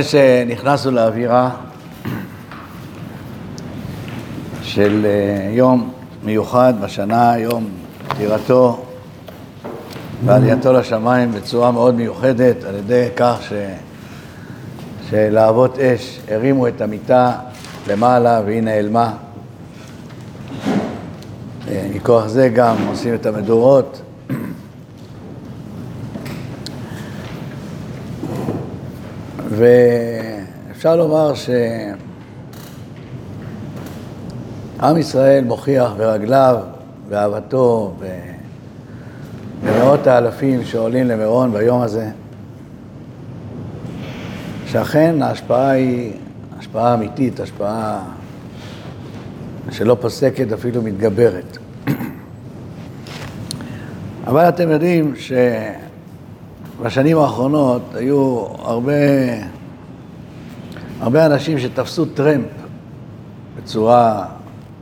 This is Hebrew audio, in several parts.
אחרי שנכנסנו לאווירה של אה, יום מיוחד בשנה, יום פטירתו ועלייתו לשמיים בצורה מאוד מיוחדת על ידי כך ש... שלהבות אש הרימו את המיטה למעלה והיא נעלמה. אה, מכוח זה גם עושים את המדורות. ואפשר לומר שעם ישראל מוכיח ברגליו, באהבתו, במאות האלפים שעולים למירון ביום הזה, שאכן ההשפעה היא השפעה אמיתית, השפעה שלא פוסקת, אפילו מתגברת. אבל אתם יודעים שבשנים האחרונות היו הרבה, הרבה אנשים שתפסו טרמפ בצורה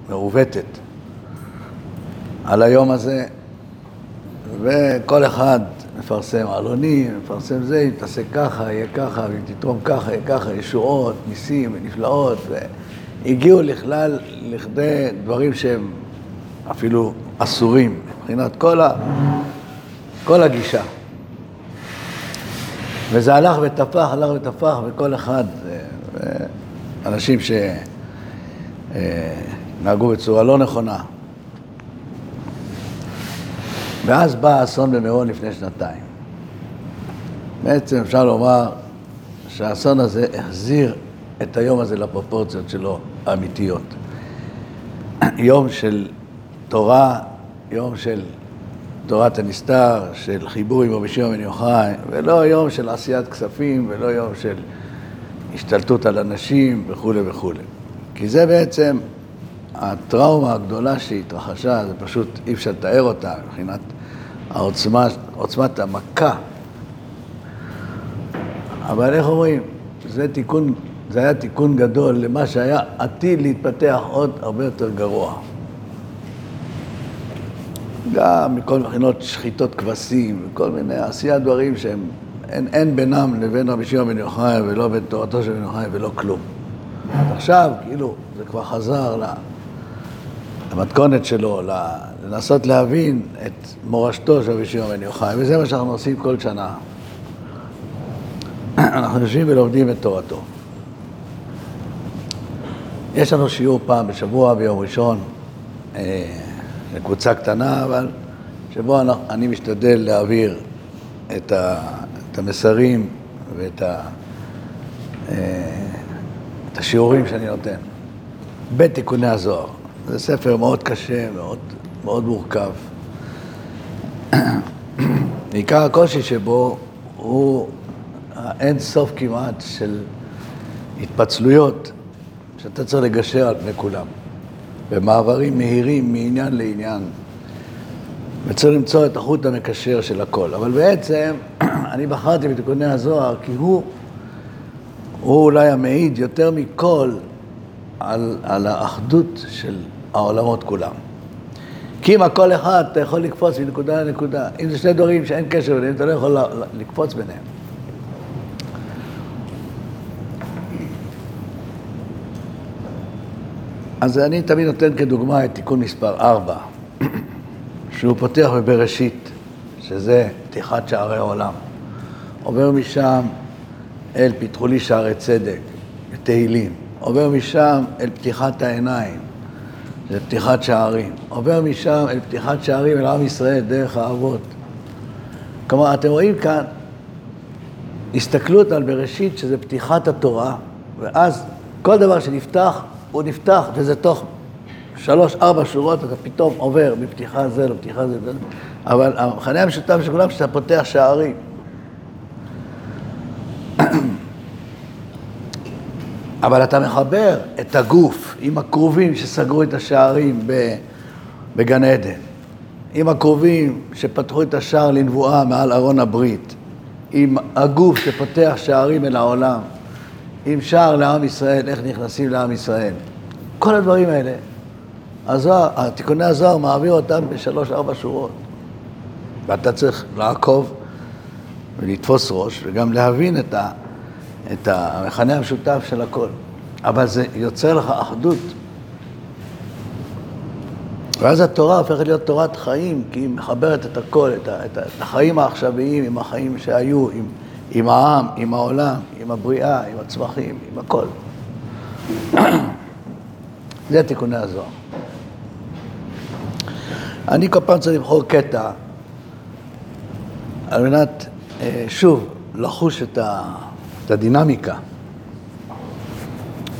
מעוותת על היום הזה, וכל אחד מפרסם עלונים, מפרסם זה, אם תעשה ככה, יהיה ככה, ואם תתרום ככה, יהיה ככה, ישועות, ניסים ונפלאות, והגיעו לכלל, לכדי דברים שהם אפילו אסורים, מבחינת כל, ה, כל הגישה. וזה הלך ותפח, הלך ותפח, וכל אחד, אה, אה, אנשים שנהגו בצורה לא נכונה. ואז בא האסון במירון לפני שנתיים. בעצם אפשר לומר שהאסון הזה החזיר את היום הזה לפרופורציות שלו האמיתיות. יום של תורה, יום של תורת הנסתר, של חיבור עם רבי שמעון בן יוחאי, ולא יום של עשיית כספים, ולא יום של השתלטות על אנשים וכולי וכולי. כי זה בעצם הטראומה הגדולה שהתרחשה, זה פשוט אי אפשר לתאר אותה מבחינת העוצמה, עוצמת המכה. אבל איך אומרים, זה תיקון, זה היה תיקון גדול למה שהיה עתיד להתפתח עוד הרבה יותר גרוע. גם מכל מבחינות שחיטות כבשים וכל מיני עשיית דברים שהם, אין, אין בינם לבין רבי שמעון בן יוחאי ולא בין תורתו של בן יוחאי ולא כלום. עכשיו, כאילו, זה כבר חזר למתכונת שלו, לנסות להבין את מורשתו של רבי שמעון בן יוחאי, וזה מה שאנחנו עושים כל שנה. אנחנו יושבים ולומדים את תורתו. יש לנו שיעור פעם בשבוע, ביום ראשון, אה, לקבוצה קטנה, אבל שבו אני משתדל להעביר את, ה, את המסרים ואת ה, אה, את השיעורים שאני נותן בתיקוני הזוהר. זה ספר מאוד קשה, מאוד, מאוד מורכב. עיקר הקושי שבו הוא האין סוף כמעט של התפצלויות שאתה צריך לגשר על פני כולם, במעברים מהירים מעניין לעניין, וצריך למצוא את החוט המקשר של הכל. אבל בעצם אני בחרתי בתיקוני הזוהר כי הוא, הוא אולי המעיד יותר מכל על, על האחדות של העולמות כולם. כי אם הכל אחד, אתה יכול לקפוץ מנקודה לנקודה. אם זה שני דברים שאין קשר ביניהם, אתה לא יכול לקפוץ ביניהם. אז אני תמיד נותן כדוגמה את תיקון מספר 4, שהוא פותח בבראשית, שזה פתיחת שערי העולם. עובר משם אל פיתחו לי שערי צדק, תהילים. עובר משם אל פתיחת העיניים, זה פתיחת שערים. עובר משם אל פתיחת שערים אל עם ישראל דרך האבות. כלומר, אתם רואים כאן הסתכלות על בראשית, שזה פתיחת התורה, ואז כל דבר שנפתח, הוא נפתח, וזה תוך שלוש, ארבע שורות, אתה פתאום עובר מפתיחה זה לפתיחה זה, אבל המכנה המשותף של כולם, שאתה פותח שערים. אבל אתה מחבר את הגוף עם הכרובים שסגרו את השערים בגן עדן, עם הכרובים שפתחו את השער לנבואה מעל ארון הברית, עם הגוף שפותח שערים אל העולם, עם שער לעם ישראל, איך נכנסים לעם ישראל. כל הדברים האלה, הזוהר, תיקוני הזוהר מעביר אותם בשלוש-ארבע שורות. ואתה צריך לעקוב ולתפוס ראש וגם להבין את, ה, את המכנה המשותף של הכל. אבל זה יוצר לך אחדות. ואז התורה הופכת להיות תורת חיים, כי היא מחברת את הכל, את, ה, את, ה, את החיים העכשוויים עם החיים שהיו, עם, עם העם, עם העולם, עם הבריאה, עם הצמחים, עם הכל. זה תיקוני הזוהר. אני כל פעם צריך לבחור קטע על מנת, אה, שוב, לחוש את, הדינמיקה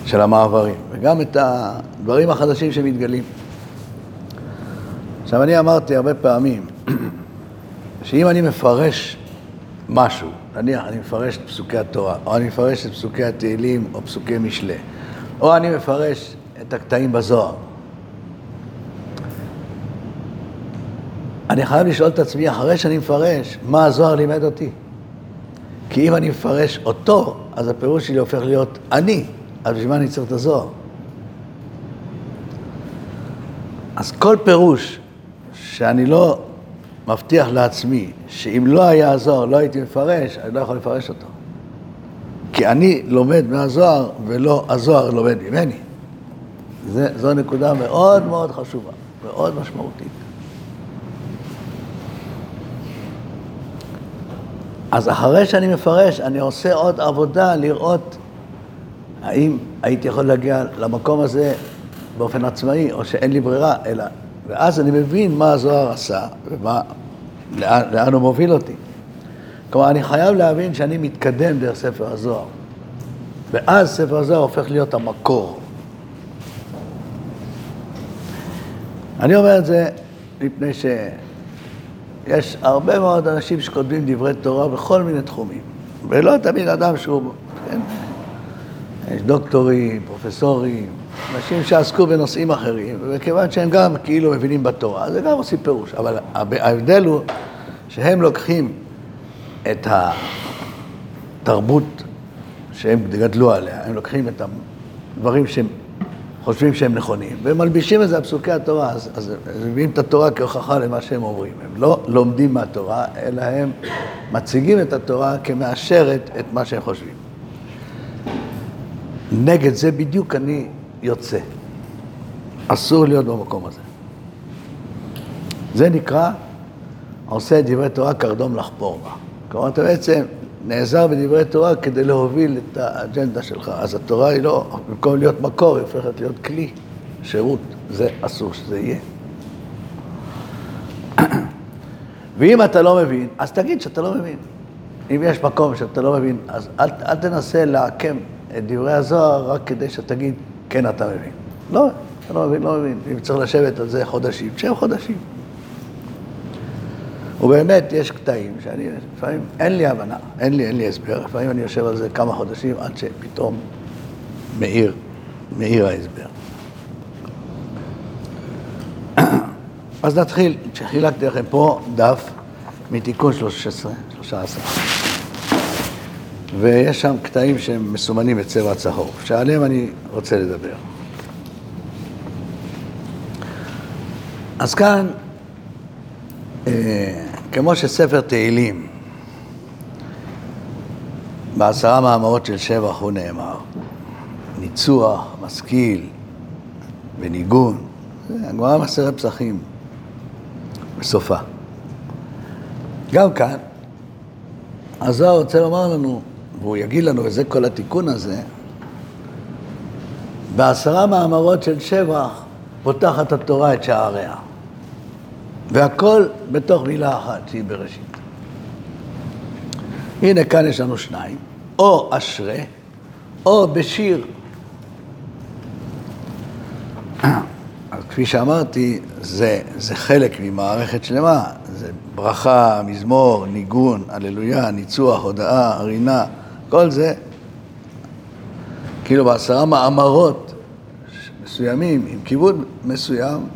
של המעברים, וגם את הדברים החדשים שמתגלים. עכשיו, אני אמרתי הרבה פעמים, שאם אני מפרש משהו, נניח אני מפרש את פסוקי התורה, או אני מפרש את פסוקי התהילים, או פסוקי משלי, או אני מפרש את הקטעים בזוהר, אני חייב לשאול את עצמי, אחרי שאני מפרש, מה הזוהר לימד אותי? כי אם אני מפרש אותו, אז הפירוש שלי הופך להיות אני, אז בשביל מה אני צריך את הזוהר? אז כל פירוש שאני לא מבטיח לעצמי שאם לא היה הזוהר, לא הייתי מפרש, אני לא יכול לפרש אותו. כי אני לומד מהזוהר ולא הזוהר לומד ממני. זה, זו נקודה מאוד מאוד חשובה, מאוד משמעותית. אז אחרי שאני מפרש, אני עושה עוד עבודה לראות האם הייתי יכול להגיע למקום הזה באופן עצמאי, או שאין לי ברירה, אלא... ואז אני מבין מה הזוהר עשה, ומה, לאן, לאן הוא מוביל אותי. כלומר, אני חייב להבין שאני מתקדם דרך ספר הזוהר. ואז ספר הזוהר הופך להיות המקור. אני אומר את זה מפני שיש הרבה מאוד אנשים שכותבים דברי תורה בכל מיני תחומים, ולא תמיד אדם שהוא, כן, יש דוקטורים, פרופסורים, אנשים שעסקו בנושאים אחרים, וכיוון שהם גם כאילו מבינים בתורה, זה גם עושים פירוש, אבל ההבדל הוא שהם לוקחים את התרבות שהם גדלו עליה, הם לוקחים את הדברים שהם חושבים שהם נכונים, והם מלבישים את זה על פסוקי התורה, אז, אז הם מביאים את התורה כהוכחה למה שהם אומרים. הם לא לומדים מהתורה, אלא הם מציגים את התורה כמאשרת את מה שהם חושבים. נגד זה בדיוק אני יוצא. אסור להיות במקום הזה. זה נקרא, עושה את דברי תורה קרדום לחפור בה. כלומר, אתה בעצם נעזר בדברי תורה כדי להוביל את האג'נדה שלך. אז התורה היא לא, במקום להיות מקור, היא הופכת להיות כלי, שירות. זה אסור שזה יהיה. ואם אתה לא מבין, אז תגיד שאתה לא מבין. אם יש מקום שאתה לא מבין, אז אל, אל תנסה לעקם את דברי הזוהר רק כדי שתגיד, כן, אתה מבין. לא, אתה לא מבין, לא מבין. אם צריך לשבת על זה חודשים, תשב חודשים. ובאמת יש קטעים שאני, לפעמים אין לי הבנה, אין לי, אין לי הסבר, לפעמים אני יושב על זה כמה חודשים עד שפתאום מאיר, מאיר ההסבר. אז נתחיל, שחילקתי לכם פה דף מתיקון 13, 13. ויש שם קטעים שהם מסומנים בצבע צהוב, שעליהם אני רוצה לדבר. אז כאן, אה, כמו שספר תהילים, בעשרה מאמרות של שבח הוא נאמר, ניצוח, משכיל, וניגון, הגמרא מסרת פסחים בסופה. גם כאן, הזוהר רוצה לומר לנו, והוא יגיד לנו, וזה כל התיקון הזה, בעשרה מאמרות של שבח פותחת התורה את שעריה. והכל בתוך מילה אחת שהיא בראשית. הנה כאן יש לנו שניים, או אשרה, או בשיר. אז כפי שאמרתי, זה, זה חלק ממערכת שלמה, זה ברכה, מזמור, ניגון, הללויה, ניצוח, הודאה, הרינה, כל זה, כאילו בעשרה מאמרות מסוימים, עם כיוון מסוים,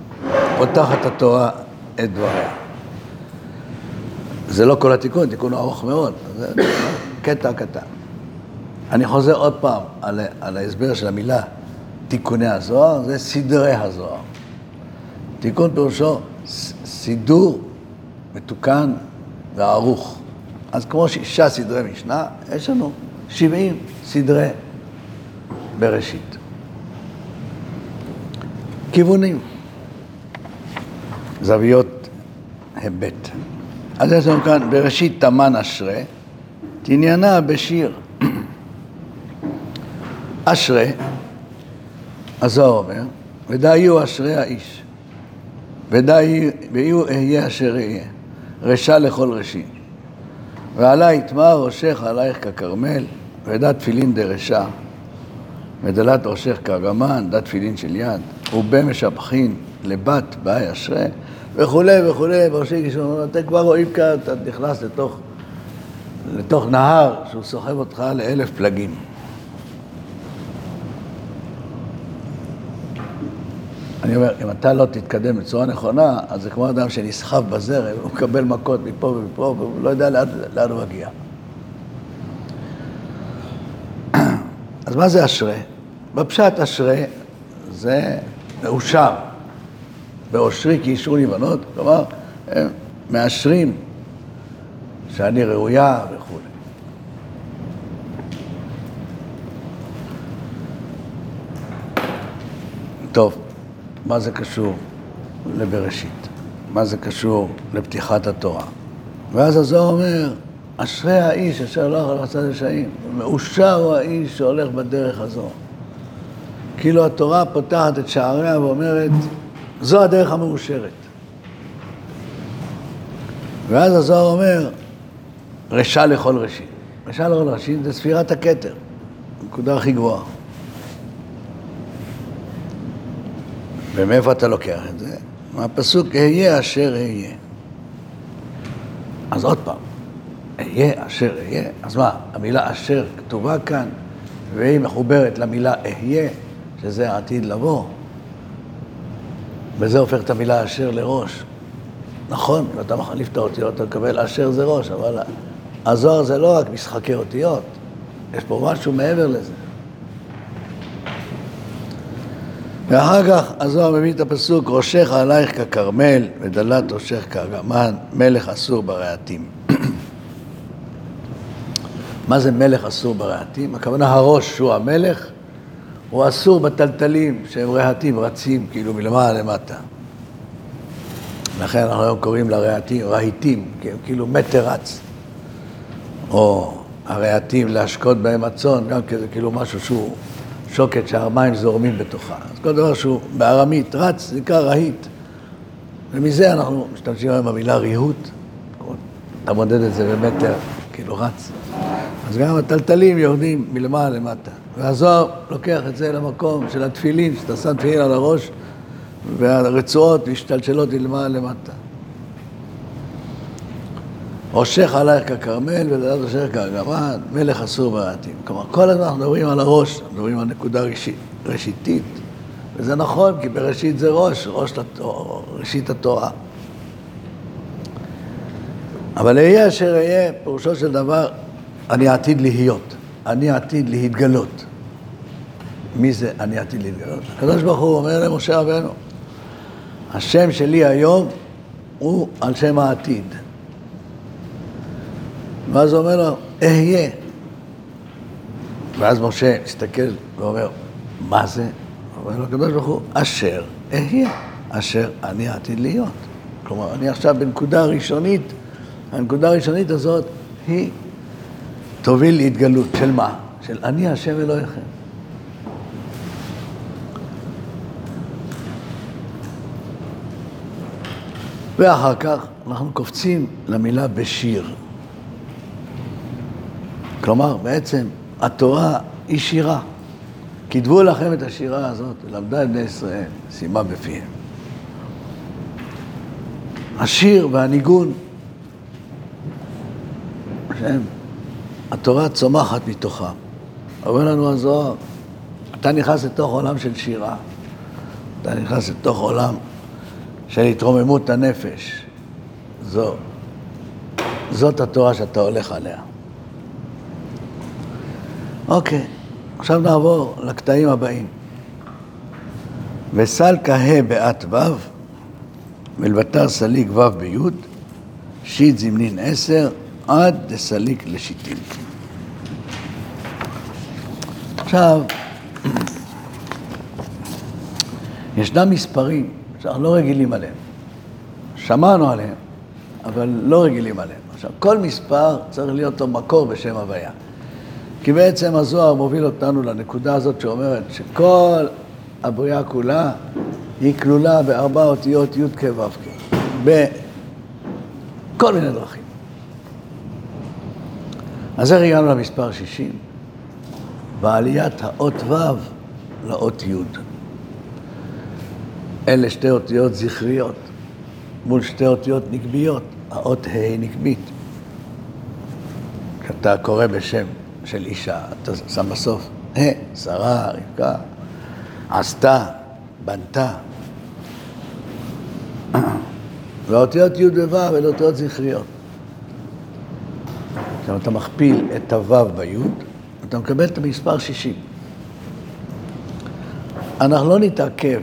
פותחת התורה את דבריה. זה לא כל התיקון, תיקון ארוך מאוד, זה קטע קטן. אני חוזר עוד פעם על, על ההסבר של המילה תיקוני הזוהר, זה סדרי הזוהר. תיקון פירושו סידור מתוקן וערוך. אז כמו שישה סדרי משנה, יש לנו שבעים סדרי בראשית. כיוונים, זוויות היבט. אז יש לנו כאן בראשית תמן אשרה, תעניינה בשיר. אשרה, הזוהר אומר, ודא יהיו אשרי האיש, ודא יהיו אהיה אשר אהיה, רשע לכל רשעים. ועלי יטמע ראשך עלייך ככרמל, ודע תפילין דרשע, ודלת ראשך כאגמן, דע תפילין של יד, ובמשבחין לבת באי אשרה, וכולי וכולי, בראשי גישור, אתם כבר רואים כאן, אתה נכנס לתוך, לתוך נהר שהוא סוחב אותך לאלף פלגים. אני אומר, אם אתה לא תתקדם בצורה נכונה, אז זה כמו אדם שנסחב בזרם, הוא מקבל מכות מפה ומפה, והוא לא יודע לאן, לאן הוא מגיע. אז מה זה אשרה? בפשט אשרה זה מאושר. באושרי כי אישרו לבנות, כלומר, הם מאשרים שאני ראויה וכו'. טוב. מה זה קשור לבראשית? מה זה קשור לפתיחת התורה? ואז הזוהר אומר, אשרי האיש אשר לא יכול לעשות רשעים, מאושר הוא האיש שהולך בדרך הזו. כאילו התורה פותחת את שעריה ואומרת, זו הדרך המאושרת. ואז הזוהר אומר, רשע לכל ראשי. רשע לכל ראשי זה ספירת הכתר, הנקודה הכי גבוהה. ומאיפה אתה לוקח את זה? מהפסוק, אהיה אשר אהיה. אז עוד פעם, אהיה אשר אהיה, אז מה, המילה אשר כתובה כאן, והיא מחוברת למילה אהיה, שזה העתיד לבוא, וזה הופך את המילה אשר לראש. נכון, אם אתה מחליף את האותיות, אתה מקבל אשר זה ראש, אבל הזוהר זה לא רק משחקי אותיות, יש פה משהו מעבר לזה. ואחר כך הזוהר מביא את הפסוק, ראשך עלייך ככרמל ודלת ראשך כאגמן, מלך אסור ברעתים. מה זה מלך אסור ברעתים? הכוונה הראש שהוא המלך, הוא אסור בטלטלים שהם רהטים, רצים, כאילו מלמעלה למטה. לכן אנחנו היום קוראים לרהטים רהיטים, כי הם כאילו מטר רץ. או הרהטים להשקות בהם הצאן, גם כזה כאילו משהו שהוא שוקת שהמים זורמים בתוכה. אז כל דבר שהוא בארמית רץ, נקרא רהיט. ומזה אנחנו משתמשים היום במילה ריהוט. אתה מודד את זה במטר, כאילו רץ. אז גם הטלטלים יורדים מלמעלה למטה. והזוהר לוקח את זה למקום של התפילין, שאתה שם תפילין על הראש, והרצועות משתלשלות מלמעלה למטה. ראשך עלייך ככרמל ולדעת ראשך כאגמן, מלך אסור בעתים. כלומר, כל הזמן אנחנו מדברים על הראש, מדברים על נקודה ראשית, ראשיתית, וזה נכון, כי בראשית זה ראש, ראש לתור, ראשית התורה. אבל אהיה אשר אהיה, פירושו של דבר, אני עתיד להיות, אני עתיד להתגלות. מי זה אני עתיד להתגלות? הקדוש ברוך הוא אומר למשה רבנו, השם שלי היום הוא על שם העתיד. ואז הוא אומר לו, אהיה. ואז משה מסתכל ואומר, מה זה? אומר לו, הקדוש ברוך הוא, אשר אהיה, אשר אני עתיד להיות. כלומר, אני עכשיו בנקודה ראשונית, הנקודה הראשונית הזאת היא תוביל להתגלות. של מה? של אני השם אלוהיכם. ואחר כך אנחנו קופצים למילה בשיר. כלומר, בעצם התורה היא שירה. כתבו לכם את השירה הזאת, ולמדה את בני ישראל, סיימה בפיהם. השיר והניגון, שהם, התורה צומחת מתוכם. אומר לנו הזוהר, אתה נכנס לתוך עולם של שירה, אתה נכנס לתוך עולם של התרוממות הנפש. זו, זאת התורה שאתה הולך עליה. אוקיי, עכשיו נעבור לקטעים הבאים. וסל כהה באת ו' ולבטר סליג ו' בי' שיט זמנין עשר עד דסליק לשיטין. עכשיו, ישנם מספרים שאנחנו לא רגילים עליהם. שמענו עליהם, אבל לא רגילים עליהם. עכשיו, כל מספר צריך להיות לו מקור בשם הוויה. כי בעצם הזוהר מוביל אותנו לנקודה הזאת שאומרת שכל הבריאה כולה היא כלולה בארבע אותיות י' כ' ו' כ', בכל מיני דרכים. אז איך הגענו למספר 60? בעליית האות ו' לאות י'. אלה שתי אותיות זכריות מול שתי אותיות נקביות, האות ה' נקבית. כשאתה קורא בשם של אישה, אתה שם בסוף ה', שרה, רבקה, עשתה, בנתה. והאותיות י' וו' אלה אותיות זכריות. עכשיו אתה מכפיל את הו' בי', אתה מקבל את המספר 60. אנחנו לא נתעכב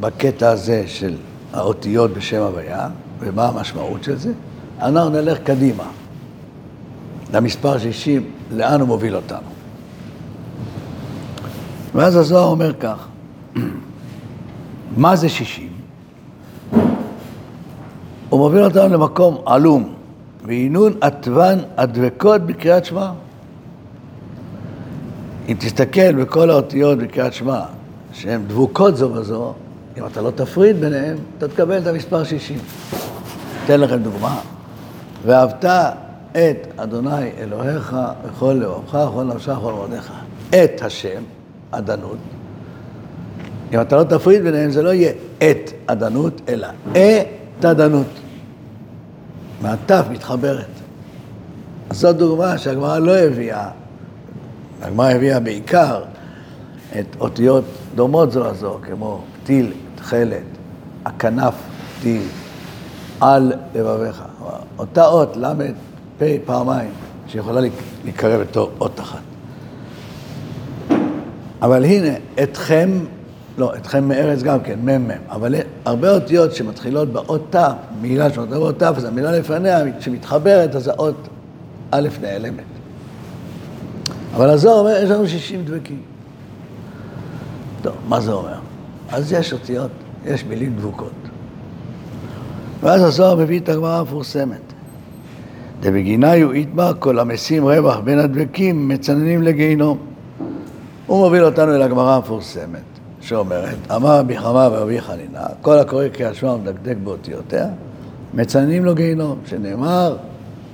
בקטע הזה של האותיות בשם הוויה, ומה המשמעות של זה, אנחנו נלך קדימה, למספר 60, לאן הוא מוביל אותנו. ואז הזוהר אומר כך, מה זה 60? הוא מוביל אותנו למקום עלום, ועינון עטבן הדבקות בקריאת שמע. אם תסתכל בכל האותיות בקריאת שמע, שהן דבוקות זו בזו, אם אתה לא תפריד ביניהם, אתה תקבל את המספר 60. אתן לכם דוגמה. ואהבת את אדוני אלוהיך וכל לאומך, וכל נפשך וכל מורדיך. את השם, אדנות. אם אתה לא תפריד ביניהם, זה לא יהיה את אדנות, אלא את אדנות. מהתף מתחברת. אז זו דוגמה שהגמרא לא הביאה, הגמרא הביאה בעיקר את אותיות דומות זו לזו, כמו פתיל, תכלת, הכנף, פתיל, על לבביך. אותה אות, ל', פ', פעמיים, שיכולה להיקרא בתור אות אחת. אבל הנה, אתכם, לא, אתכם מארץ גם כן, מ"מ, אבל הרבה אותיות שמתחילות באות ת', מילה שמתחילה באות ת', אז המילה לפניה, כשמתחברת, אז האות א' נעלמת. אבל הזוהר אומר, יש לנו 60 דבקים. טוב, מה זה אומר? אז יש אותיות, יש מילים דבוקות. ואז הזוהר מביא את הגמרא המפורסמת. דבגיניו יתמר כל המשים רווח בין הדבקים מצננים לגיהינום. הוא מוביל אותנו אל הגמרא המפורסמת, שאומרת, אמר רבי חמא ורבי חנינה, כל הקורא קריאת שמע ומדקדק באותיותיה, מצננים לו גיהינום, שנאמר,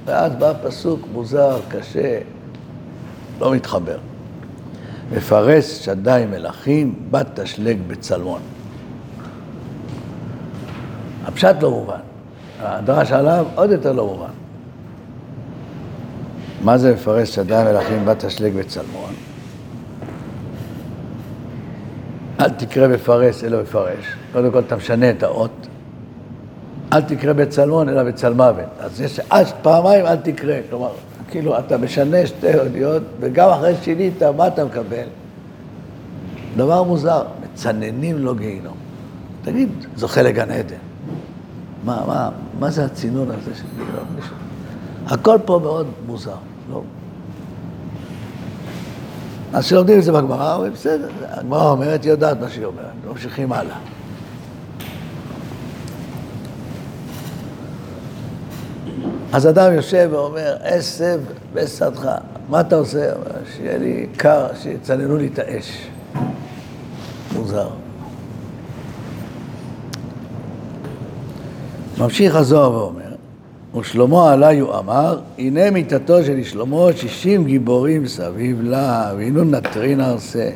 ואז בא פסוק מוזר, קשה, לא מתחבר. מפרס שדי מלכים, בת תשלג בצלמון. הפשט לא מובן, הדרש עליו עוד יותר לא מובן. מה זה מפרס שדי מלכים, בת תשלג בצלמון? אל תקרא מפרס אלא מפרש. קודם כל אתה משנה את האות. אל תקרא בצלמון אלא בצלמוות. אז יש אז פעמיים אל תקרא. כלומר, כאילו אתה משנה שתי אותיות, וגם אחרי ששינית, מה אתה מקבל? דבר מוזר, מצננים לו גיהינום. תגיד, זוכה לגן עדן. מה, מה, מה זה הצינון הזה של גיהינום? הכל פה מאוד מוזר, לא? אז כשלומדים את זה בגמרא, אומרים, בסדר, הגמרא אומרת, היא יודעת מה שהיא אומרת, ממשיכים הלאה. אז אדם יושב ואומר, עשב בשדך, מה אתה עושה? שיהיה לי קר, שיצננו לי את האש. מוזר. ממשיך הזוהר ואומר, ושלמה עליו אמר, הנה מיתתו של שלמה שישים גיבורים סביב לה, והנה נטרין ארסה.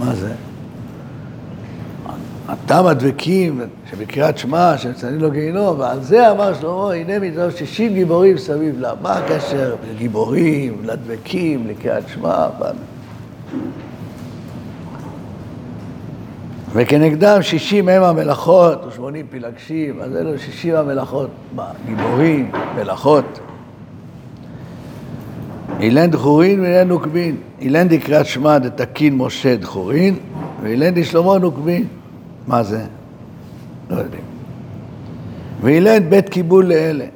מה זה? התם הדבקים שבקריאת שמע, שמציינים לו גיהינום, ועל זה אמר שלמה, הנה מיתתו שישים גיבורים סביב לה. מה הקשר לגיבורים, לדבקים, לקריאת שמע? וכנגדם שישים הם המלאכות ושמונים פילגשים, אז אלו שישים המלאכות, מה, גיבורים, מלאכות. אילן דחורין ואילן נוקבין. אילן דקריאת שמע דתקין משה דחורין, ואילן דשלמה נוקבין. מה זה? לא יודעים. ואילן בית קיבול לאלה.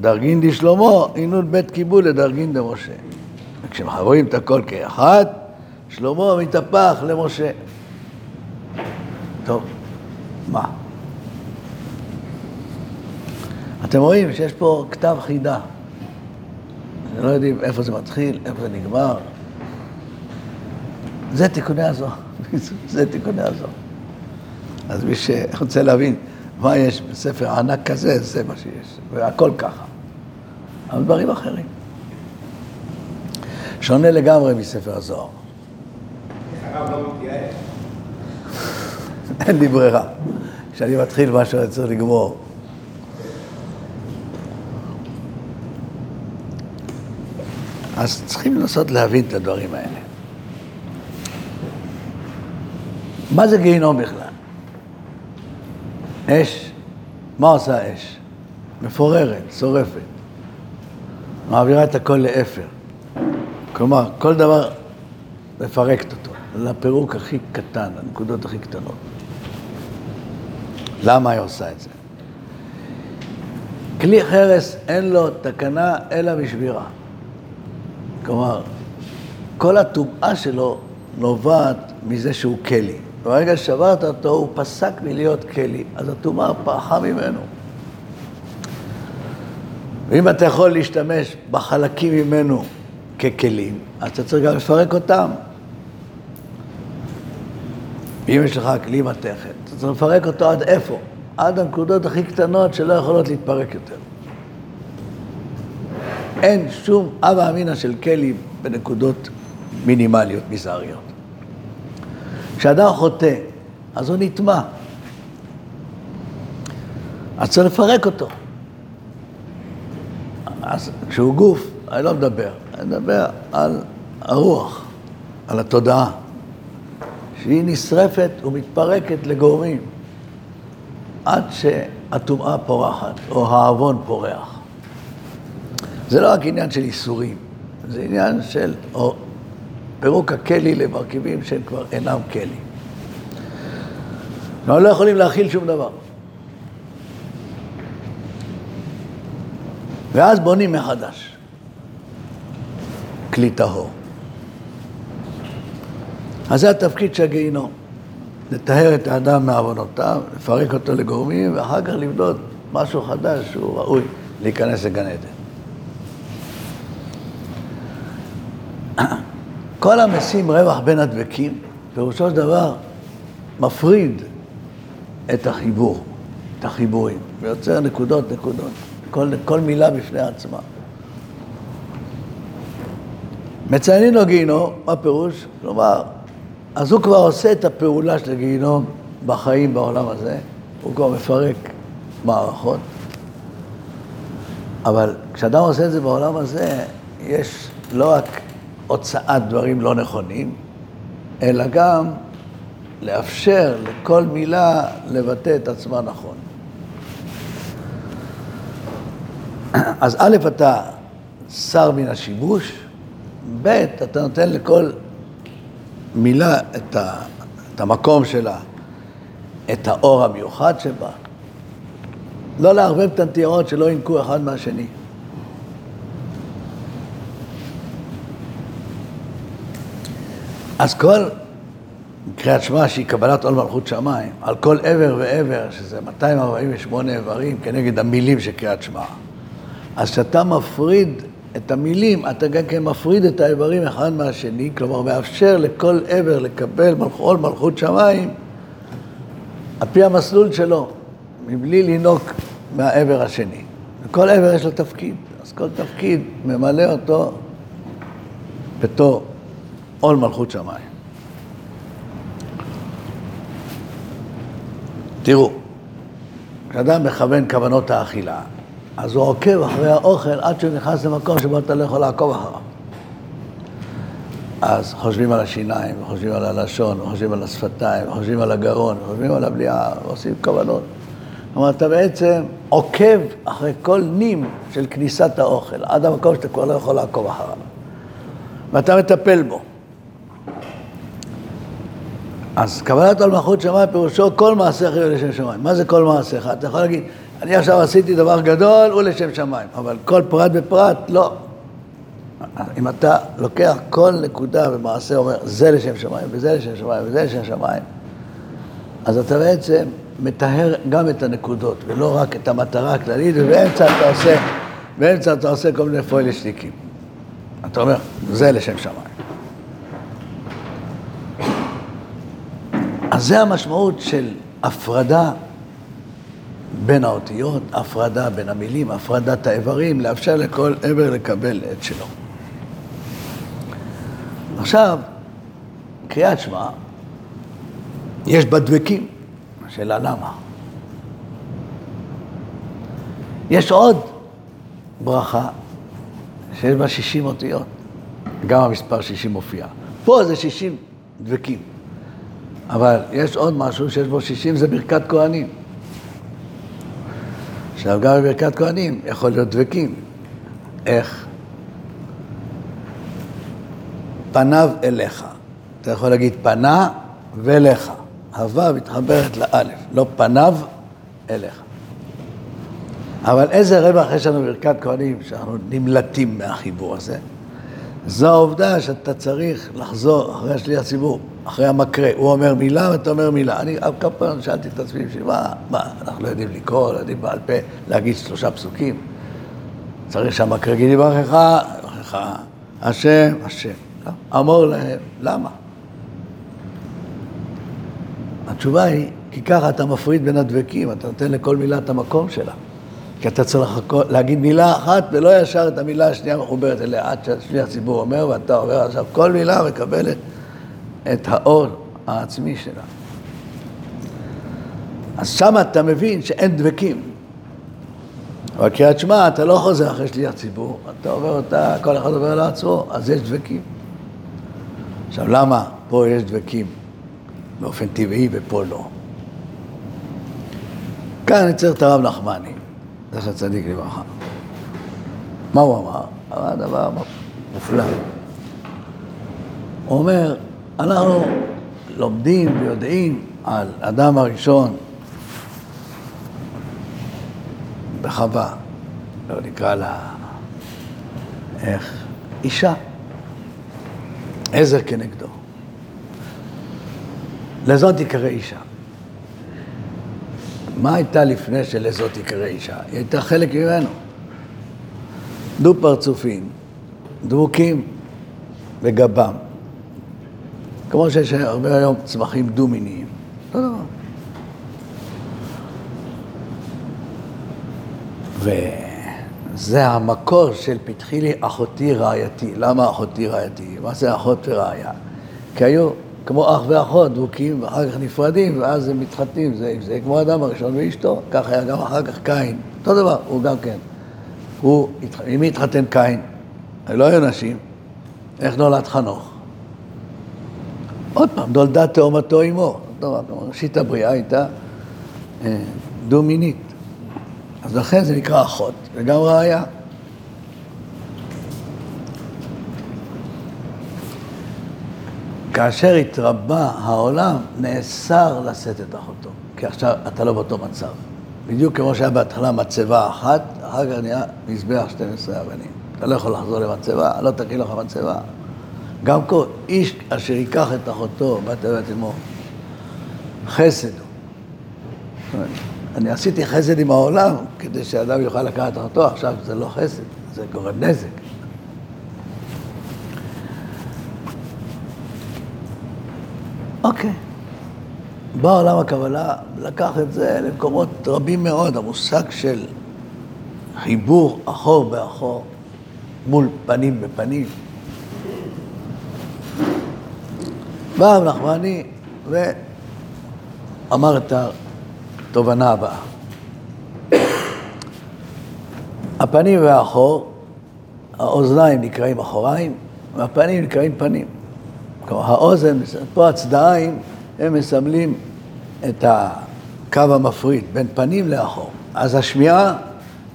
דרגין דשלמה, אינון בית קיבול לדרגין דמשה. וכשמחברים את הכל כאחד, שלמה מתהפך למשה. טוב, מה? אתם רואים שיש פה כתב חידה. לא יודעים איפה זה מתחיל, איפה זה נגמר. זה תיקוני הזוהר. זה תיקוני הזוהר. אז מי שרוצה להבין מה יש בספר ענק כזה, זה מה שיש. והכל ככה. אבל דברים אחרים. שונה לגמרי מספר הזוהר. הרב לא מתייעץ. אין לי ברירה. כשאני מתחיל משהו אני צריך לגמור. אז צריכים לנסות להבין את הדברים האלה. מה זה גיהינום בכלל? אש, מה עושה האש? מפוררת, שורפת. מעבירה את הכל לאפר. כלומר, כל דבר מפרקת אותו, לפירוק הכי קטן, לנקודות הכי קטנות. למה היא עושה את זה? כלי חרס אין לו תקנה אלא בשבירה. כלומר, כל הטומאה שלו נובעת מזה שהוא כלי. ברגע ששברת אותו, הוא פסק מלהיות כלי, אז הטומאה פרחה ממנו. ואם אתה יכול להשתמש בחלקים ממנו ככלים, אז אתה צריך גם לפרק אותם. ואם יש לך כלי מתכת, אתה לפרק אותו עד איפה? עד הנקודות הכי קטנות שלא יכולות להתפרק יותר. אין שום אבא אמינא של כלי בנקודות מינימליות, מזעריות. כשאדם חוטא, אז הוא נטמע. אז צריך לפרק אותו. אז כשהוא גוף, אני לא מדבר, אני מדבר על הרוח, על התודעה. שהיא נשרפת ומתפרקת לגורמים עד שהטומאה פורחת, או העוון פורח. זה לא רק עניין של איסורים, זה עניין של או פירוק הכלי למרכיבים שהם כבר אינם כלי. אנחנו לא יכולים להכיל שום דבר. ואז בונים מחדש. כלי טהור. אז זה התפקיד של הגיהינום, לטהר את האדם מעוונותיו, לפרק אותו לגורמים, ואחר כך לבנות משהו חדש שהוא ראוי להיכנס לגן עדן. כל המשים רווח בין הדבקים, פירושו של דבר מפריד את החיבור, את החיבורים, ויוצר נקודות נקודות, כל, כל מילה בפני עצמה. מציינים לו גיהינום, מה פירוש? כלומר, אז הוא כבר עושה את הפעולה של הגיהינום בחיים בעולם הזה, הוא כבר מפרק מערכות. אבל כשאדם עושה את זה בעולם הזה, יש לא רק הוצאת דברים לא נכונים, אלא גם לאפשר לכל מילה לבטא את עצמה נכון. אז א', אתה שר מן השיבוש, ב', אתה נותן לכל מילה את, ה, את המקום שלה, את האור המיוחד שבה. לא לערבב את הנטיירות שלא ינקו אחד מהשני. אז כל קריאת שמע שהיא קבלת עול מלכות שמיים, על כל עבר ועבר, שזה 248 איברים כנגד המילים של קריאת שמע. אז כשאתה מפריד את המילים, אתה גם כן מפריד את האיברים אחד מהשני, כלומר מאפשר לכל עבר לקבל עול מלכות שמיים על פי המסלול שלו, מבלי לנהוג מהעבר השני. לכל עבר יש לו תפקיד, אז כל תפקיד ממלא אותו בתור עול מלכות שמיים. תראו, כשאדם מכוון כוונות האכילה, אז הוא עוקב אחרי האוכל עד שהוא נכנס למקום שבו אתה לא יכול לעקוב אחריו. אז חושבים על השיניים, חושבים על הלשון, חושבים על השפתיים, חושבים על הגרון, חושבים על הבליעה, עושים כוונות. כלומר, אתה בעצם עוקב אחרי כל נים של כניסת האוכל, עד המקום שאתה כבר לא יכול לעקוב אחריו. ואתה מטפל בו. אז קבלת על מלכות שמיים פירושו כל מעשיך יהיו לשם שמיים. מה זה כל מעשיך? אתה יכול להגיד, אני עכשיו עשיתי דבר גדול, הוא לשם שמיים, אבל כל פרט ופרט, לא. אם אתה לוקח כל נקודה במעשה, אומר, זה לשם שמיים, וזה לשם שמיים, וזה לשם שמיים, אז אתה בעצם מטהר גם את הנקודות, ולא רק את המטרה הכללית, ובאמצע אתה עושה, באמצע אתה עושה כל מיני פוילשטיקים. אתה אומר, זה לשם שמיים. אז זה המשמעות של הפרדה בין האותיות, הפרדה בין המילים, הפרדת האיברים, לאפשר לכל עבר לקבל את שלו. עכשיו, קריאת שמע, יש בה דבקים, השאלה למה. יש עוד ברכה שיש בה 60 אותיות, גם המספר 60 מופיע. פה זה 60 דבקים, אבל יש עוד משהו שיש בו 60, זה ברכת כהנים. עכשיו, גם בברכת כהנים יכול להיות דבקים. איך? פניו אליך. אתה יכול להגיד פנה ולך. הוו מתחברת לאלף, לא פניו אליך. אבל איזה רווח יש לנו בברכת כהנים שאנחנו נמלטים מהחיבור הזה? זו העובדה שאתה צריך לחזור אחרי השליח ציבור, אחרי המקרה. הוא אומר מילה ואתה אומר מילה. אני כמה פעמים שאלתי את עצמי, מה, מה, אנחנו לא יודעים לקרוא, לא יודעים בעל פה, להגיד שלושה פסוקים. צריך שהמקרה יגיד יברכך, יברכך, השם, השם. אמור להם, למה? התשובה היא, כי ככה אתה מפריד בין הדבקים, אתה נותן לכל מילה את המקום שלה. כי אתה צריך להגיד מילה אחת ולא ישר את המילה השנייה מחוברת אליה, עד שהשליח ציבור אומר, ואתה אומר עכשיו כל מילה מקבלת את האור העצמי שלה. אז שם אתה מבין שאין דבקים. אבל קריאת שמע, אתה לא חוזר אחרי שליח ציבור, אתה עובר אותה, כל אחד עובר לעצמו, אז יש דבקים. עכשיו, למה פה יש דבקים באופן טבעי ופה לא? כאן אני צריך את הרב נחמני, זכר צדיק לברכה. מה הוא אמר? אמר דבר מופלא. הוא אומר, אנחנו לומדים ויודעים על אדם הראשון בחווה, לא נקרא לה, איך? אישה. עזר כנגדו. לזאת תיקרא אישה. מה הייתה לפני שלזאת תיקרא אישה? היא הייתה חלק ממנו. דו פרצופים, דבוקים בגבם. כמו שיש הרבה היום צמחים דו-מיניים. אותו דבר. וזה המקור של פתחי לי אחותי רעייתי. למה אחותי רעייתי? מה זה אחות ורעיה? כי היו כמו אח ואחות דבוקים, ואחר כך נפרדים, ואז הם מתחתנים, זה, זה כמו האדם הראשון ואשתו, כך היה גם אחר כך קין, אותו דבר, הוא גם כן. הוא, עם מי התחתן קין? לא היו נשים, איך נולד חנוך? עוד פעם, נולדה תאומתו עמו, ראשית הבריאה הייתה אה, דו-מינית. אז לכן זה נקרא אחות, וגם ראיה. כאשר התרבה העולם, נאסר לשאת את אחותו, כי עכשיו אתה לא באותו מצב. בדיוק כמו שהיה בהתחלה מצבה אחת, אחר כך נהיה מזבח 12 אבנים. אתה לא יכול לחזור למצבה, לא תקריא לך מצבה. גם כל איש אשר ייקח את אחותו, בת אבת אמו, חסד הוא. אני עשיתי חסד עם העולם כדי שאדם יוכל לקחת אחותו, עכשיו זה לא חסד, זה גורם נזק. אוקיי. בא עולם הקבלה, לקח את זה למקומות רבים מאוד, המושג של חיבור אחור באחור מול פנים בפנים. בא רב נחמני ואמר את התובנה הבאה. הפנים והאחור, האוזניים נקראים אחוריים, והפנים נקראים פנים. כלומר, האוזן, פה הצדעיים, הם מסמלים את הקו המפריד בין פנים לאחור. אז השמיעה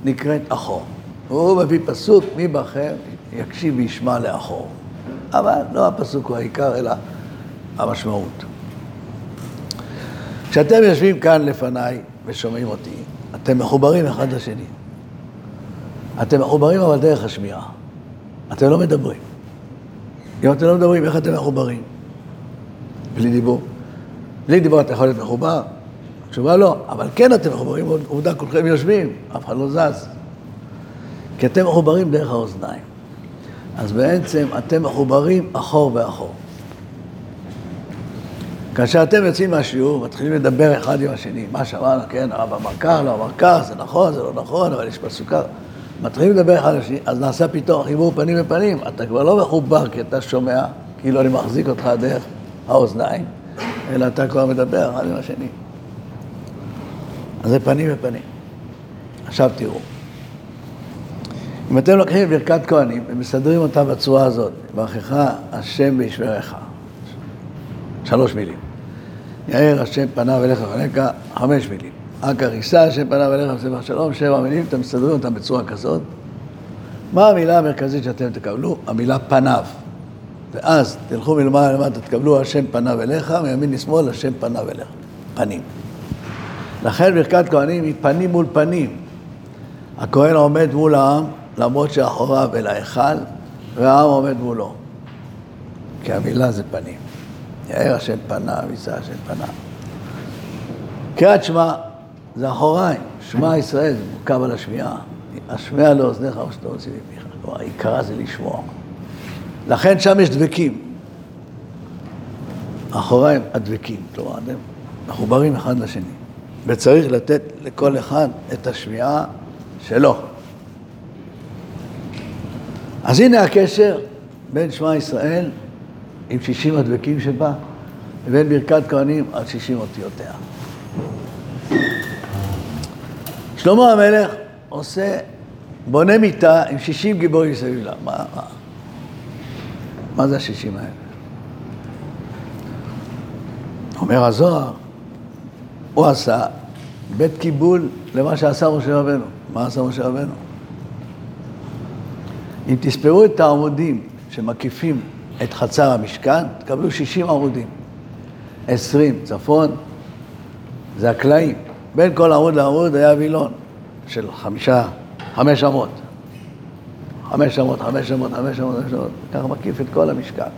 נקראת אחור. הוא מביא פסוק, מי בכם יקשיב וישמע לאחור. אבל לא הפסוק הוא העיקר, אלא המשמעות. כשאתם יושבים כאן לפניי ושומעים אותי, אתם מחוברים אחד לשני. אתם מחוברים אבל דרך השמיעה. אתם לא מדברים. אם אתם לא מדברים, איך אתם מחוברים? בלי דיבור. בלי דיבור אתה יכול להיות מחובר? התשובה לא, אבל כן אתם מחוברים, עובדה כולכם יושבים, אף אחד לא זז. כי אתם מחוברים דרך האוזניים. אז בעצם אתם מחוברים אחור ואחור. כאשר אתם יוצאים מהשיעור, מתחילים לדבר אחד עם השני, מה שאמרנו, כן, הרב אמר כך, לא אמר כך, זה נכון, זה לא נכון, אבל יש פסוקה. מתחילים לדבר אחד עם השני, אז נעשה פתאום חיבור פנים בפנים. אתה כבר לא מחובר כי אתה שומע, כאילו אני מחזיק אותך דרך האוזניים, אלא אתה כבר מדבר אחד עם השני. אז זה פנים בפנים. עכשיו תראו. אם אתם לוקחים ברכת כהנים ומסדרים אותה בצורה הזאת, ברכך השם בישמרך. שלוש מילים. יאר השם פניו אליך ולכה, חמש מילים. אכא ריסה השם פניו אליך וספר שלום, שבע מילים, אתם מסדרים אותם בצורה כזאת. מה המילה המרכזית שאתם תקבלו? המילה פניו. ואז תלכו מלמעלה למטה, תקבלו השם פניו אליך, מימין לשמאל השם פניו אליך. פנים. לכן ברכת כהנים היא פנים מול פנים. הכהן עומד מול העם, למרות שאחוריו אל ההיכל, והעם עומד מולו. כי המילה זה פנים. יאר השם פניו, יישא השם פניו. קריאת שמע זה אחוריים, שמע ישראל זה מורכב על השמיעה. השמיע לאוזניך מה שאתה רוצה מפיך. כלומר, העיקרה זה לשמוע. לכן שם יש דבקים. אחוריים הדבקים, כלומר, הם מחוברים אחד לשני. וצריך לתת לכל אחד את השמיעה שלו. אז הנה הקשר בין שמע ישראל עם שישים הדבקים שבה, לבין ברכת כהנים על שישים אותיותיה. שלמה המלך עושה, בונה מיטה עם שישים גיבורים מסביב לה. מה, מה? מה זה השישים האלה? אומר הזוהר, הוא עשה בית קיבול למה שעשה משה רבנו. מה עשה משה רבנו? אם תספרו את העמודים שמקיפים את חצר המשכן, תקבלו 60 עמודים. 20 צפון, זה הקלעים. בין כל עמוד לעמוד היה וילון של חמישה, חמש אמות. חמש אמות, חמש אמות, חמש אמות, חמש אמות, ככה מקיף את כל המשכן.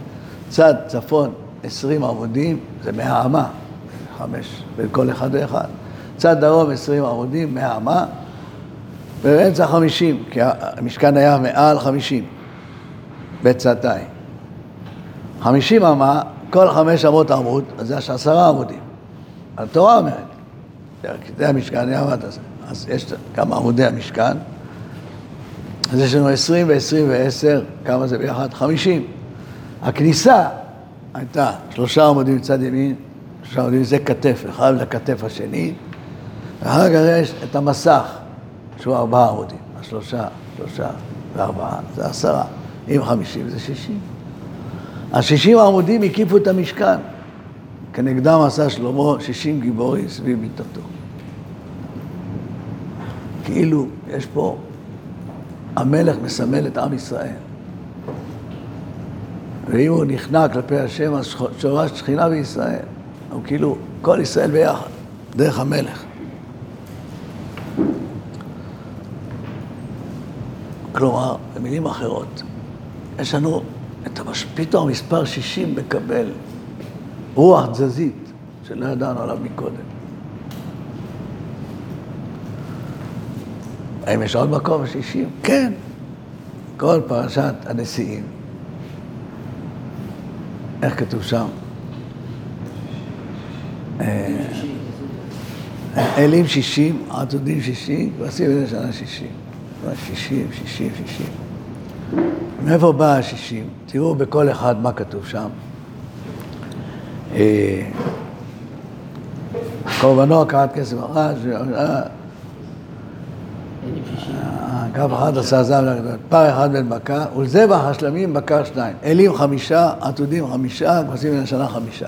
צד צפון 20 עמודים, זה מאה אמה, חמש, בין כל אחד ואחד. צד דרום 20 עמודים, מאה אמה, ובאמצע 50, כי המשכן היה מעל 50, בצדיים. 50 אמה, כל חמש אמות עמוד, אז זה עשרה עמודים. התורה אומרת, זה המשכן, היה אמרת, אז יש כמה עמודי המשכן, אז יש לנו 20 ו-20 ו-10, כמה זה ביחד? 50. הכניסה הייתה שלושה עמודים מצד ימין, שלושה עמודים, זה כתף, אחד לכתף השני, ואחר כך יש את המסך, שהוא ארבעה עמודים, השלושה, שלושה וארבעה, זה עשרה, עם חמישים זה שישים. השישים העמודים הקיפו את המשכן. כנגדם עשה שלמה שישים גיבורים סביב מיטתו. כאילו יש פה, המלך מסמל את עם ישראל. ואם הוא נכנע כלפי השם, אז שורש שכינה בישראל. הוא כאילו, כל ישראל ביחד, דרך המלך. כלומר, במילים אחרות, יש לנו את המש... פתאום מספר 60 מקבל רוח תזזית שלא ידענו עליו מקודם. האם יש עוד מקום בשישים? כן. כל פרשת הנשיאים. איך כתוב שם? אה, אלים שישים, עתודים שישים, ועשים איזה שנה שישים. שישים, שישים, שישים. מאיפה בא השישים? תראו בכל אחד מה כתוב שם. אה, קורבנו הקעת כסף אחת, כף אחד עשה זב, פר אחד בן בקר, ולזבח השלמים בקר שניים. אלים חמישה, עתודים חמישה, כבשים מן השנה חמישה.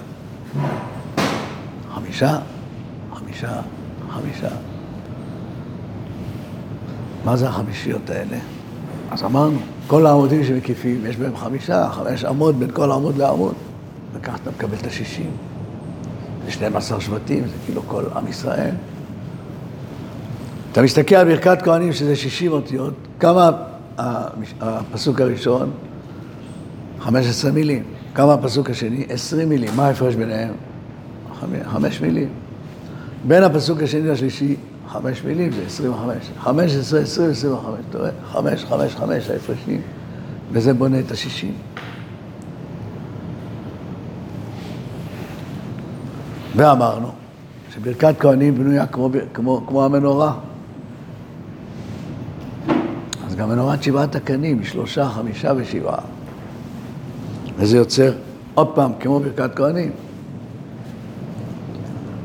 חמישה, חמישה, חמישה. מה זה החמישיות האלה? אז אמרנו, כל העמודים שמקיפים, יש בהם חמישה, חמש עמוד בין כל עמוד לעמוד. וכך אתה מקבל את השישים. זה 12 שבטים, זה כאילו כל עם ישראל. אתה מסתכל על ברכת כהנים, שזה 60 אותיות, כמה הפסוק הראשון? 15 מילים. כמה הפסוק השני? 20 מילים. מה ההפרש ביניהם? חמש מילים. בין הפסוק השני לשלישי, חמש מילים זה 25. 15, 20, 25. אתה רואה? חמש, חמש, חמש ההפרשים. וזה בונה את השישים. ואמרנו שברכת כהנים בנויה כמו, כמו, כמו המנורה. גם מנורת שבעת הקנים, שלושה, חמישה ושבעה. וזה יוצר עוד פעם כמו ברכת כהנים.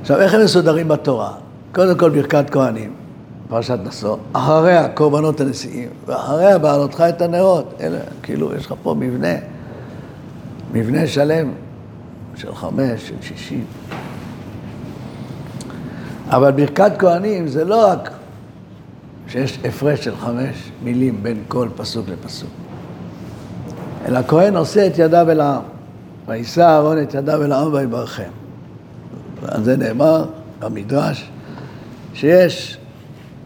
עכשיו, איך הם מסודרים בתורה? קודם כל ברכת כהנים, פרשת נשוא, אחריה קורבנות הנשיאים, ואחריה בעלותך את הנרות. אלה, כאילו, יש לך פה מבנה, מבנה שלם של חמש, של שישים. אבל ברכת כהנים זה לא רק שיש הפרש של חמש מילים בין כל פסוק לפסוק, אלא הכהן עושה את ידיו אל העם, ויישא אהרון את ידיו אל העם ויברכם. ועל זה נאמר במדרש שיש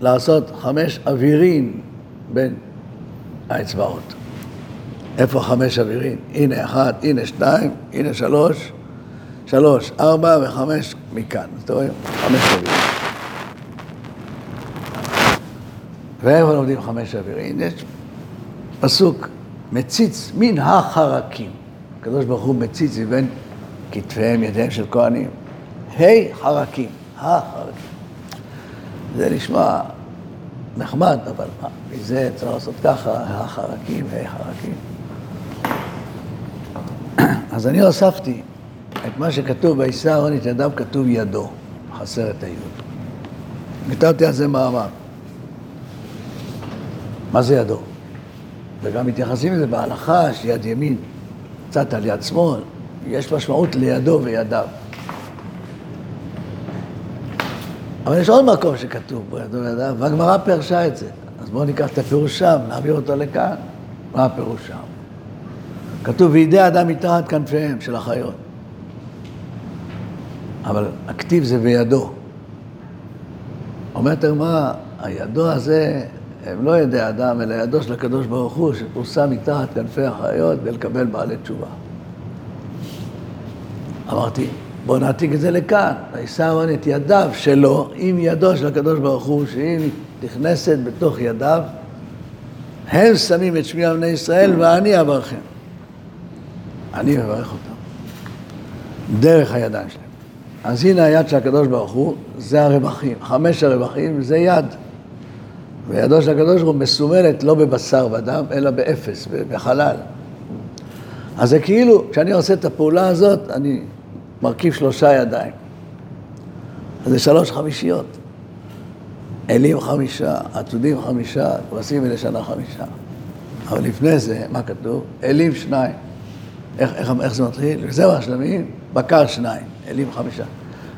לעשות חמש אווירין בין האצבעות. איפה חמש אווירין? הנה אחד, הנה שתיים, הנה שלוש, שלוש, ארבע וחמש מכאן. אתה רואה? חמש אווירין. ואיפה לומדים חמש אווירין? יש פסוק, מציץ מן החרקים. הקדוש ברוך הוא מציץ מבין כתפיהם, ידיהם של כהנים. ה' חרקים, החרקים. זה נשמע נחמד, אבל מה, מזה צריך לעשות ככה, החרקים, ה' חרקים. אז אני הוספתי את מה שכתוב וישא אהרון את ידיו, כתוב ידו, חסר את היוד. כתבתי על זה מאמר. מה זה ידו? וגם מתייחסים לזה בהלכה שיד ימין קצת על יד שמאל, יש משמעות לידו וידיו. אבל יש עוד מקום שכתוב בו ידו וידיו, והגמרא פירשה את זה. אז בואו ניקח את הפירוש שם, נעביר אותו לכאן. מה הפירוש שם? כתוב, וידי אדם מתחת כנפיהם של החיות. אבל הכתיב זה בידו. אומרת הגמרא, הידו הזה הם לא ידי אדם, אלא ידו של הקדוש ברוך הוא, שפורסם מתחת כנפי החיות ולקבל בעלי תשובה. אמרתי, בואו נעתיק את זה לכאן. וישא אהרון את ידיו שלו עם ידו של הקדוש ברוך הוא, שהיא נכנסת בתוך ידיו. הם שמים את שמי על ישראל ואני אברכם. אני מברך אותם. דרך הידיים שלהם. אז הנה היד של הקדוש ברוך הוא, זה הרווחים. חמש הרווחים זה יד. וידו של הקדוש ברוך הוא מסומלת לא בבשר ודם, אלא באפס, בחלל. אז זה כאילו, כשאני עושה את הפעולה הזאת, אני מרכיב שלושה ידיים. אז זה שלוש חמישיות. אלים חמישה, עתודים חמישה, כבשים ולשנה חמישה. אבל לפני זה, מה כתוב? אלים שניים. איך, איך, איך זה מתחיל? וזהו השלמים, בקר שניים, אלים חמישה.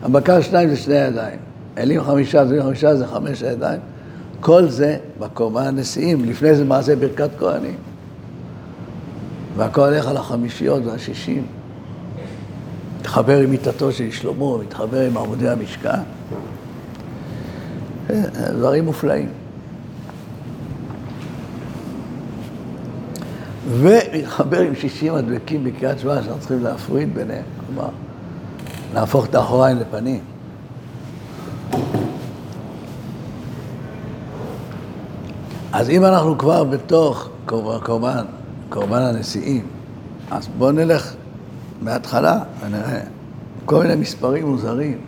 הבקר שניים זה שני ידיים. אלים חמישה, עתודים חמישה זה חמש ידיים. כל זה בקורבן הנשיאים, לפני זה מעשה ברכת כהנים. והכל הולך על החמישיות והשישים. מתחבר עם מיטתו של שלמה, מתחבר עם עמודי המשכן. דברים מופלאים. ומתחבר עם שישים הדבקים בקריאת שמע, שאנחנו צריכים להפריד ביניהם, כלומר, להפוך את האחוריים לפנים. אז אם אנחנו כבר בתוך קורבן, קורבן הנשיאים, אז בואו נלך מההתחלה ונראה כל מיני מספרים מוזרים.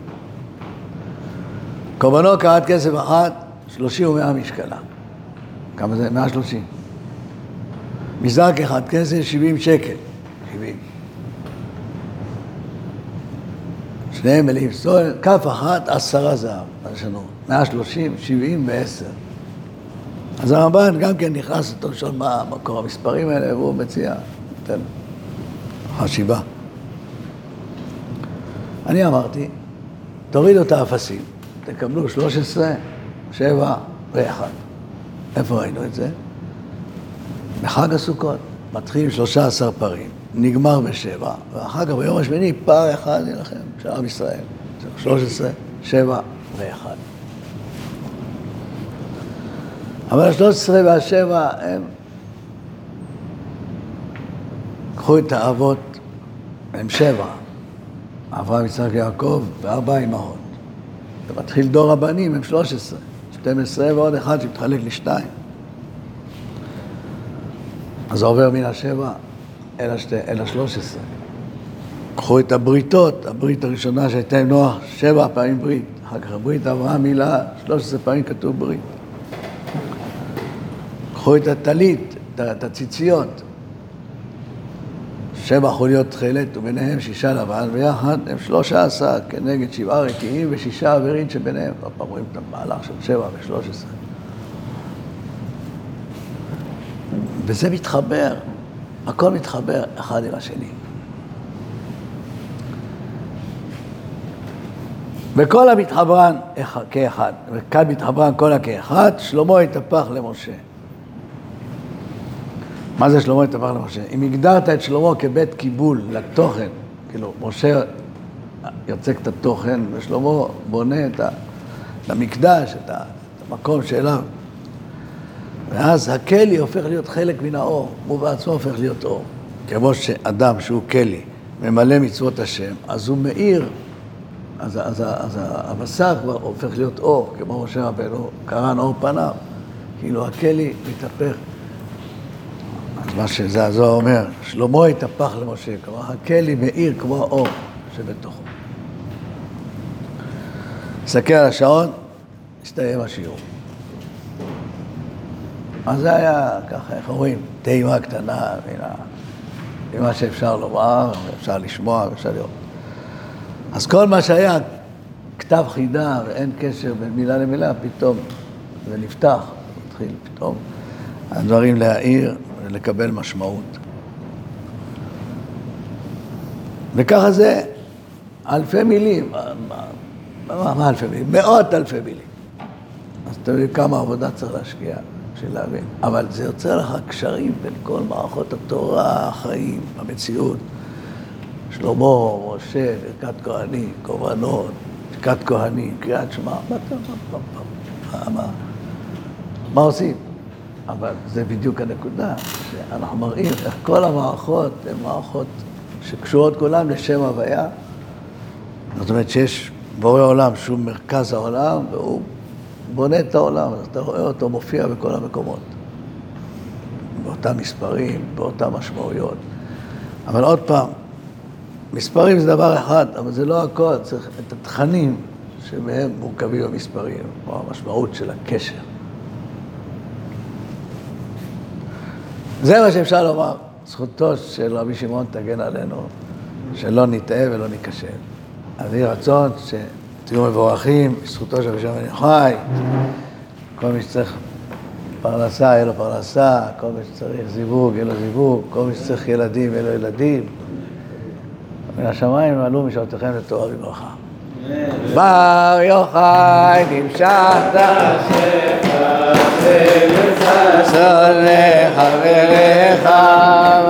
קורבנו קרת כסף אחת, שלושים ומאה משקלה. כמה זה? 130. מזרק אחד, כסף 70 שקל. 70. שניהם מלאים סטולר, כף אחת, עשרה זהב. יש לנו 130, 70 ו-10. אז הרמב"ן גם כן נכנס לתוך לשאול מה מקור המספרים האלה, והוא מציע, נותן חשיבה. אני אמרתי, תורידו את האפסים, תקבלו 13, 7 ו-1. איפה ראינו את זה? בחג הסוכות, מתחיל 13 פרים, נגמר בשבע, ואחר כך ביום השמיני פר אחד נלחם, של עם ישראל. 13, 7 ו-1. אבל ה-13 וה-7 הם... קחו את האבות, הם שבע. אברהם, יצחק, יעקב וארבע אמהות. ומתחיל דור הבנים, הם 13. 12 ועוד אחד שמתחלק לשתיים. אז זה עובר מן השבע אל, השתי, אל השלוש עשרה. קחו את הבריתות, הברית הראשונה שהייתה עם נוח, שבע פעמים ברית. אחר כך הברית אברהם מילה, שלוש עשרה פעמים כתוב ברית. קחו את הטלית, את הציציות. שבע חוליות תכלת וביניהם שישה לבן, ויחד הם שלושה עשר כנגד שבעה רקיעים ושישה אווירין שביניהם. עוד פעם רואים את המהלך של שבע ושלוש עשרה. וזה מתחבר, הכל מתחבר אחד עם השני. וכל המתחברן כאחד, וכאן מתחברן כל הכאחד, שלמה התהפך למשה. מה זה שלמה התהפך למשה? אם הגדרת את שלמה כבית קיבול לתוכן, כאילו, משה יוצק את התוכן, ושלמה בונה את המקדש, את המקום שאליו ואז הכלי הופך להיות חלק מן האור, הוא בעצמו הופך להיות אור. כמו שאדם שהוא כלי ממלא מצוות השם, אז הוא מאיר, אז, אז, אז, אז הבשר כבר הופך להיות אור, כמו משה רבנו, קרן אור פניו, כאילו הכלי מתהפך. מה שזה הזוהר אומר, שלמה התהפך למשה, כלומר הכלי מאיר כמו האור שבתוכו. נסתכל על השעון, הסתיים השיעור. אז זה היה ככה, איך אומרים, טעימה קטנה ממה שאפשר לומר, אפשר לשמוע, אפשר לראות. אז כל מה שהיה כתב חידה ואין קשר בין מילה למילה, פתאום זה נפתח, מתחיל פתאום הדברים להעיר ולקבל משמעות. וככה זה אלפי מילים, מה, מה אלפי מילים? מאות אלפי מילים. אז אתם יודעים כמה עבודה צריך להשקיע. בשביל להבין. אבל זה יוצר לך קשרים בין כל מערכות התורה, החיים, המציאות. שלמה, משה, ברכת כהנים, קורבנות, ברכת כהנים, קריאת שמע, מה, מה, מה, מה עושים? אבל זה בדיוק הנקודה, שאנחנו מראים איך כל המערכות הן מערכות שקשורות כולן לשם הוויה. זאת אומרת שיש בורא עולם שהוא מרכז העולם, והוא בונה את העולם, אז אתה רואה אותו מופיע בכל המקומות. באותם מספרים, באותן משמעויות. אבל עוד פעם, מספרים זה דבר אחד, אבל זה לא הכל, צריך את התכנים שמהם מורכבים המספרים, או המשמעות של הקשר. זה מה שאפשר לומר. זכותו של רבי שמעון תגן עלינו, שלא נטעה ולא ניכשל. אז יהי רצון ש... תהיו מבורכים, בזכותו של רבי שמעון יוחאי, כל מי שצריך פרנסה, יהיה לו פרנסה, כל מי שצריך זיווג, יהיה לו זיווג, כל מי שצריך ילדים, יהיה לו ילדים. מן השמיים עלו משעותיכם לתורה וברכה. בר יוחאי נמשכת Hare Hare Hare Hare